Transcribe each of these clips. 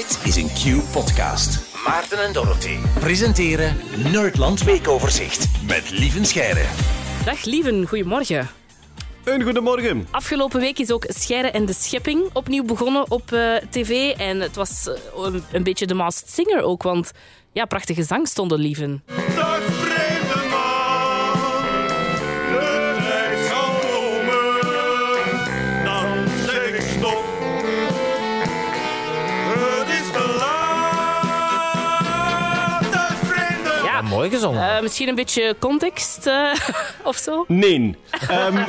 Dit is een Q-podcast. Maarten en Dorothy presenteren Nerdland Weekoverzicht met Lieven Scheire. Dag Lieven, goedemorgen. Een goedemorgen. Afgelopen week is ook Scheire en de Schepping opnieuw begonnen op eh, tv. En het was eh, een, een beetje de Masked Singer ook, want ja, prachtige zang stonden Lieven. Mooi gezongen. eh, misschien een beetje context eh, of zo. Nee. Ehm,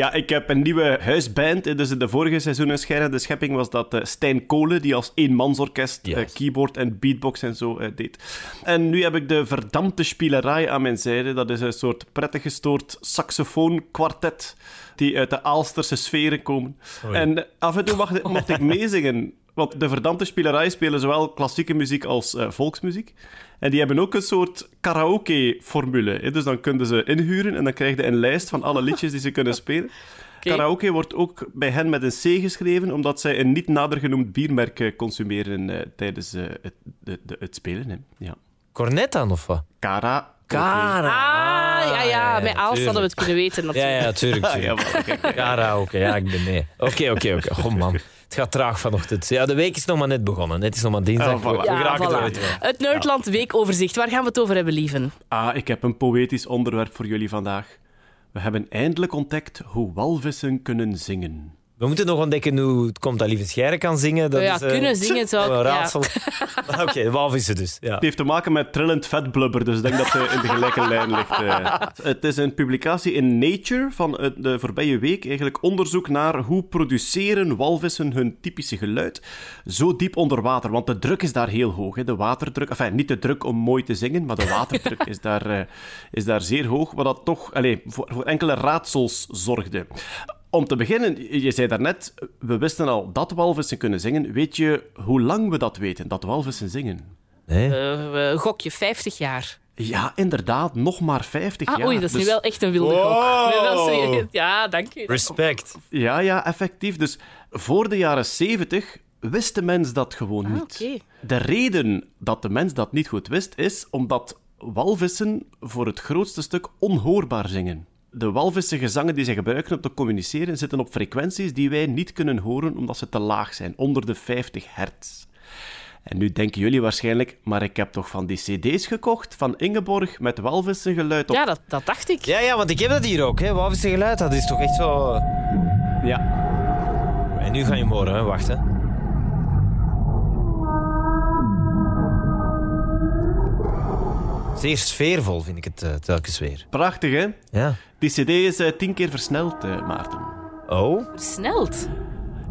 ja, ik heb een nieuwe huisband. Dus in de vorige seizoen in Scheire de Schepping was dat eh, Stijn Kolen, die als eenmansorkest eh, Juist. keyboard en beatbox en zo eh, deed. En nu heb ik de verdampte spielerij aan mijn zijde. Dat is een soort prettig gestoord saxofoonkwartet die uit de Aalsterse sferen komen. En af en toe mag, mocht ik meezingen. Want de verdampte spielerij spelen zowel klassieke muziek als eh, volksmuziek. En die hebben ook een soort karaoke-formule. hè. Dus dan kunnen ze inhuren en dan krijg je een lijst van alle liedjes die ze kunnen spelen. Karaoke wordt ook bij hen met een C geschreven, omdat zij een niet nader genoemd biermerk eh, consumeren eh, tijdens eh, het, de, de- het spelen. Hè. Ja. Cornet dan, of wat? Kara. Kara. Ah, ja, ja, met Aalst hadden we het kunnen weten Ja, natuurlijk. ja, tuurlijk. Ja, tuurlijk. kijk, Kara, oké, ja, ik ben mee. Oké, oké, oké. Goh, man. Het gaat traag vanochtend. Ja, de week is nog maar net begonnen. Het is nog maar dinsdag. Voilà. We geraken voilà. eruit. Het Nerdland weekoverzicht, waar gaan we het over hebben, Lieven? Ah, ik heb een poëtisch onderwerp voor jullie vandaag. We hebben eindelijk ontdekt hoe walvissen kunnen zingen. We moeten nog ontdekken hoe het komt dat Lieve Scheire kan zingen. Dat ja, is, eh, kunnen zingen zou een. Ja. raadsel. Oké, walvissen dus. Ja. Het heeft te maken met trillend vetblubber, dus ik denk dat het in de gelijke lijn ligt. eh. Het is een publicatie in Nature van eh, de voorbije week. Eigenlijk onderzoek naar hoe produceren walvissen hun typische geluid zo diep onder water. Want de druk is daar heel hoog. Hè. De waterdruk, enfin, niet de druk om mooi te zingen, maar de waterdruk is daar, is daar zeer hoog. Wat dat toch allez, voor, voor enkele raadsels zorgde. Om te beginnen, je zei daarnet, we wisten al dat walvissen kunnen zingen. Weet je hoe lang we dat weten, dat walvissen zingen? Nee? Eh, we- gokje 50 jaar. Ja, inderdaad, nog maar 50 Ah, jaar. oei, dat is nu Dus- wel echt een wilde Wow. gok. Nee, wel serieus. Ja, dank je. Respect. Ja, ja, effectief. Dus voor de jaren 70 wist de mens dat gewoon Ah, niet. oké. De reden dat de mens dat niet goed wist, is omdat walvissen voor het grootste stuk onhoorbaar zingen. De walvissengezangen die ze gebruiken om te communiceren zitten op frequenties die wij niet kunnen horen omdat ze te laag zijn, onder de 50 hertz. En nu denken jullie waarschijnlijk, maar ik heb toch van die cd's gekocht van Ingeborg met walvissengeluid op. Ja, dat, dat dacht ik. Ja, ja, want ik heb dat hier ook. Hè. Walvissen geluid, dat is toch echt zo... Ja. En nu ga je hem horen, hè. Wacht, hè. Zeer sfeervol vind ik het eh, telkens weer. Prachtig, hè? Ja. Die cd is eh, tien keer versneld, eh, Maarten. Oh? Versneld.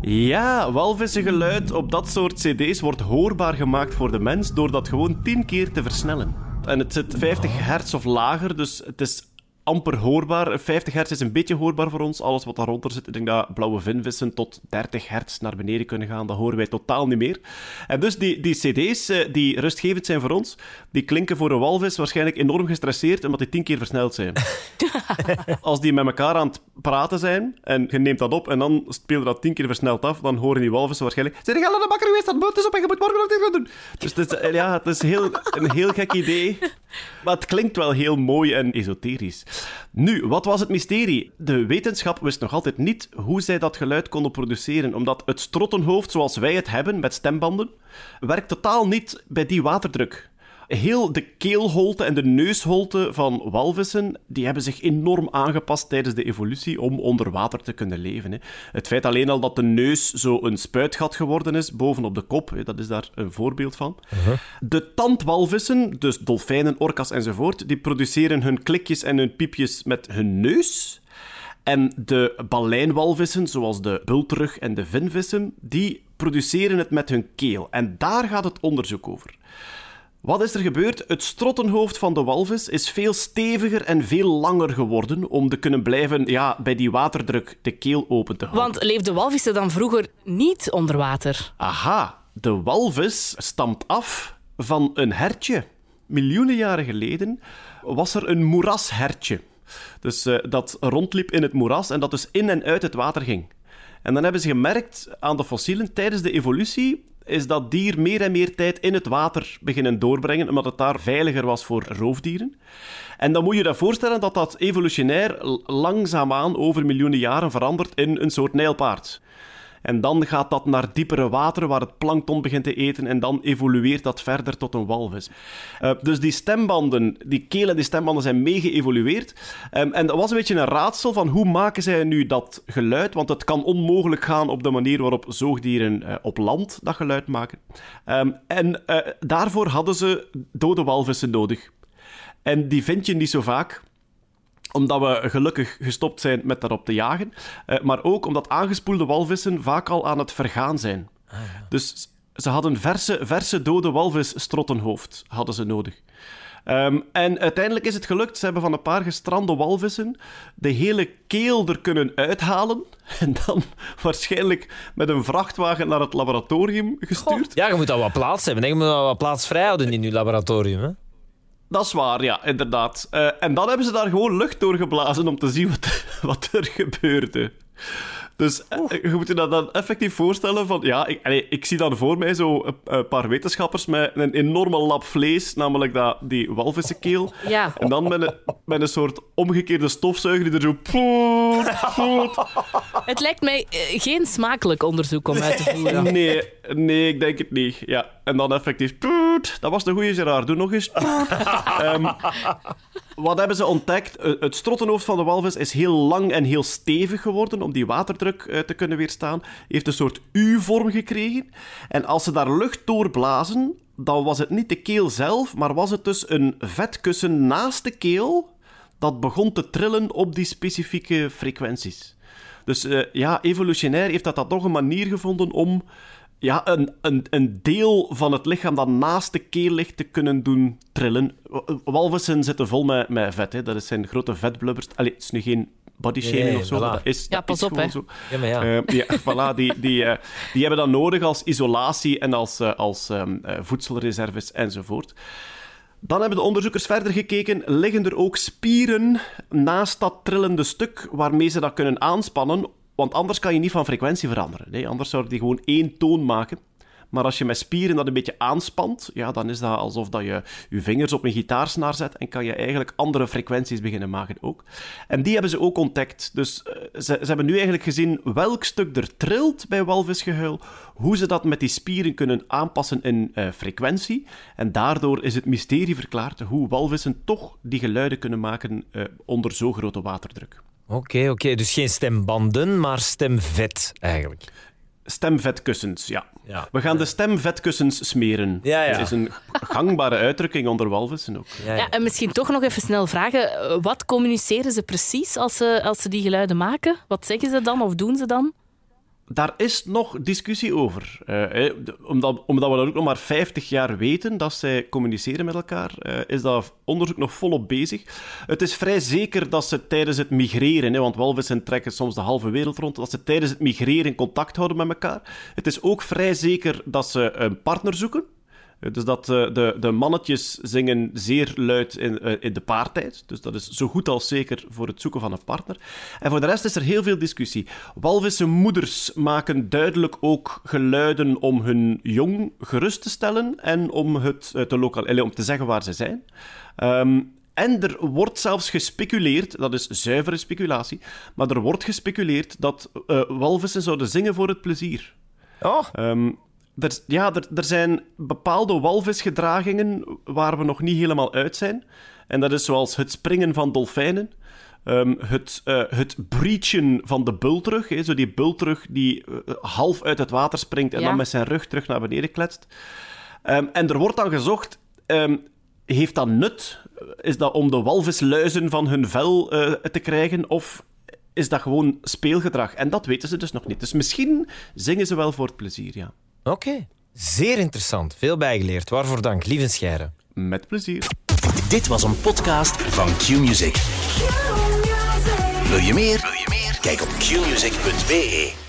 Ja, walvissengeluid op dat soort cd's wordt hoorbaar gemaakt voor de mens door dat gewoon tien keer te versnellen. En het zit 50 hertz of lager, dus het is amper hoorbaar. 50 hertz is een beetje hoorbaar voor ons. Alles wat daaronder zit, ik denk dat blauwe vinvissen tot 30 hertz naar beneden kunnen gaan. Dat horen wij totaal niet meer. En dus die, die cd's eh, die rustgevend zijn voor ons, die klinken voor een walvis waarschijnlijk enorm gestresseerd, omdat die tien keer versneld zijn. Als die met elkaar aan het praten zijn en je neemt dat op en dan speel je dat tien keer versneld af, dan horen die walvissen waarschijnlijk Zijn aan de bakker geweest? Dat boot is op en je moet morgen nog dit gaan doen. Dus het is, eh, ja, het is heel, een heel gek idee. Maar het klinkt wel heel mooi en esoterisch. Nu, wat was het mysterie? De wetenschap wist nog altijd niet hoe zij dat geluid konden produceren, omdat het strottenhoofd zoals wij het hebben, met stembanden, werkt totaal niet bij die waterdruk. Heel de keelholte en de neusholte van walvissen die hebben zich enorm aangepast tijdens de evolutie om onder water te kunnen leven. Hè. Het feit alleen al dat de neus zo een spuitgat geworden is bovenop de kop, hè, dat is daar een voorbeeld van. De tandwalvissen, dus dolfijnen, orka's enzovoort, die produceren hun klikjes en hun piepjes met hun neus. En de balijnwalvissen, zoals de bultrug en de vinvissen, die produceren het met hun keel. En daar gaat het onderzoek over. Wat is er gebeurd? Het strottenhoofd van de walvis is veel steviger en veel langer geworden om te kunnen blijven ja, bij die waterdruk de keel open te houden. Want leefden walvissen dan vroeger niet onder water? Aha, de walvis stamt af van een hertje. Miljoenen jaren geleden was er een moerashertje. Dus eh, dat rondliep in het moeras en dat dus in en uit het water ging. En dan hebben ze gemerkt aan de fossielen tijdens de evolutie is dat dier meer en meer tijd in het water beginnen doorbrengen, omdat het daar veiliger was voor roofdieren. En dan moet je je voorstellen dat dat evolutionair langzaamaan over miljoenen jaren verandert in een soort nijlpaard. En dan gaat dat naar diepere wateren waar het plankton begint te eten en dan evolueert dat verder tot een walvis. Eh, dus die stembanden, die keel en die stembanden zijn mee geëvolueerd. Ehm, en dat was een beetje een raadsel van hoe maken zij nu dat geluid, want het kan onmogelijk gaan op de manier waarop zoogdieren eh, op land dat geluid maken. Ehm, en eh, daarvoor hadden ze dode walvissen nodig. En die vind je niet zo vaak omdat we gelukkig gestopt zijn met daarop te jagen. Eh, maar ook omdat aangespoelde walvissen vaak al aan het vergaan zijn. Dus ze hadden verse, verse dode walvis-strottenhoofd hadden ze nodig. Ehm, en uiteindelijk is het gelukt. Ze hebben van een paar gestrande walvissen de hele keel er kunnen uithalen. En dan waarschijnlijk met een vrachtwagen naar het laboratorium gestuurd. Ja, je moet al wat plaats hebben. hè. Je moet al wat plaats vrijhouden in je laboratorium. Hè? Dat is waar, ja, inderdaad. Eh, en dan hebben ze daar gewoon lucht door geblazen om te zien wat, wat er gebeurde. Dus eh, je moet je dat dan effectief voorstellen van... Ja, ik, allee, ik zie dan voor mij zo een, een paar wetenschappers met een enorme lap vlees, namelijk dat, die walvissenkeel. Ja. En dan met een, met een soort omgekeerde stofzuiger die er zo... poet, poet. Het lijkt mij eh, geen smakelijk onderzoek om uit te voeren. Nee, nee, ik denk het niet. Ja. En dan effectief... poet. Dat was een goede Gerard. Doe nog eens... Ehm, wat hebben ze ontdekt? Eh, Het strottenhoofd van de walvis is heel lang en heel stevig geworden om die waterdruk eh, te kunnen weerstaan. Heeft een soort U-vorm gekregen. En als ze daar lucht door blazen, dan was het niet de keel zelf, maar was het dus een vetkussen naast de keel dat begon te trillen op die specifieke frequenties. Dus eh, ja, evolutionair heeft dat, dat toch een manier gevonden om ja, een, een, een deel van het lichaam dat naast de keel ligt te kunnen doen trillen. Walvissen zitten vol met, met vet, hè. dat zijn grote vetblubbers. Allee, het is nu geen body shaming Nee, of zo, voilà. maar dat is, Ja, dat pas is op, hè. zo. Ja, maar ja. Eh, ja, voilà, die, die, eh, die hebben dat nodig als isolatie en als, als ehm, eh, voedselreserves enzovoort. Dan hebben de onderzoekers verder gekeken, liggen er ook spieren naast dat trillende stuk waarmee ze dat kunnen aanspannen? Want anders kan je niet van frequentie veranderen. Nee, anders zouden die gewoon één toon maken. Maar als je met spieren dat een beetje aanspant, ja, dan is dat alsof dat je je vingers op een gitaarsnaar zet en kan je eigenlijk andere frequenties beginnen maken ook. En die hebben ze ook ontdekt. Dus eh, ze, hebben nu eigenlijk gezien welk stuk er trilt bij walvisgehuil, hoe ze dat met die spieren kunnen aanpassen in eh, frequentie. En daardoor is het mysterie verklaard hoe walvissen toch die geluiden kunnen maken eh, onder zo grote waterdruk. Oké, oké. Dus geen stembanden, maar stemvet eigenlijk. Stemvetkussens, ja. Ja. We gaan de stemvetkussens smeren. Ja, ja. Dat is een gangbare uitdrukking onder walvissen ook. Ja, ja. Ja, en misschien toch nog even snel vragen. Wat communiceren ze precies als ze, als ze die geluiden maken? Wat zeggen ze dan of doen ze dan? Daar is nog discussie over. Eh, omdat, omdat we dat ook nog maar 50 jaar weten dat zij communiceren met elkaar, eh, is dat onderzoek nog volop bezig. Het is vrij zeker dat ze tijdens het migreren, hè, want walvissen trekken soms de halve wereld rond, dat ze tijdens het migreren contact houden met elkaar. Het is ook vrij zeker dat ze een partner zoeken. Dus dat eh, de, de mannetjes zingen zeer luid in, eh, in de paartijd. Dus dat is zo goed als zeker voor het zoeken van een partner. En voor de rest is er heel veel discussie. Walvissen moeders maken duidelijk ook geluiden om hun jong gerust te stellen en om, het, eh, te, lokaal, om te zeggen waar ze zijn. Ehm, en er wordt zelfs gespeculeerd, dat is zuivere speculatie, maar er wordt gespeculeerd dat eh, walvissen zouden zingen voor het plezier. Oh, Ehm, er, ja, er, er zijn bepaalde walvisgedragingen waar we nog niet helemaal uit zijn. En dat is zoals het springen van dolfijnen. ehm, het, eh, het breachen van de bultrug. Hè, zo die bultrug die eh, half uit het water springt en Ja. dan met zijn rug terug naar beneden kletst. Ehm, en er wordt dan gezocht... ehm, heeft dat nut? Is dat om de walvisluizen van hun vel eh, te krijgen? Of is dat gewoon speelgedrag? En dat weten ze dus nog niet. Dus misschien zingen ze wel voor het plezier, ja. Oké. Zeer interessant. Veel bijgeleerd. Waarvoor dank, lieve Scheire. Met plezier. Dit was een podcast van Q-Music. Wil je meer? Wil je meer? Kijk op qmusic.be.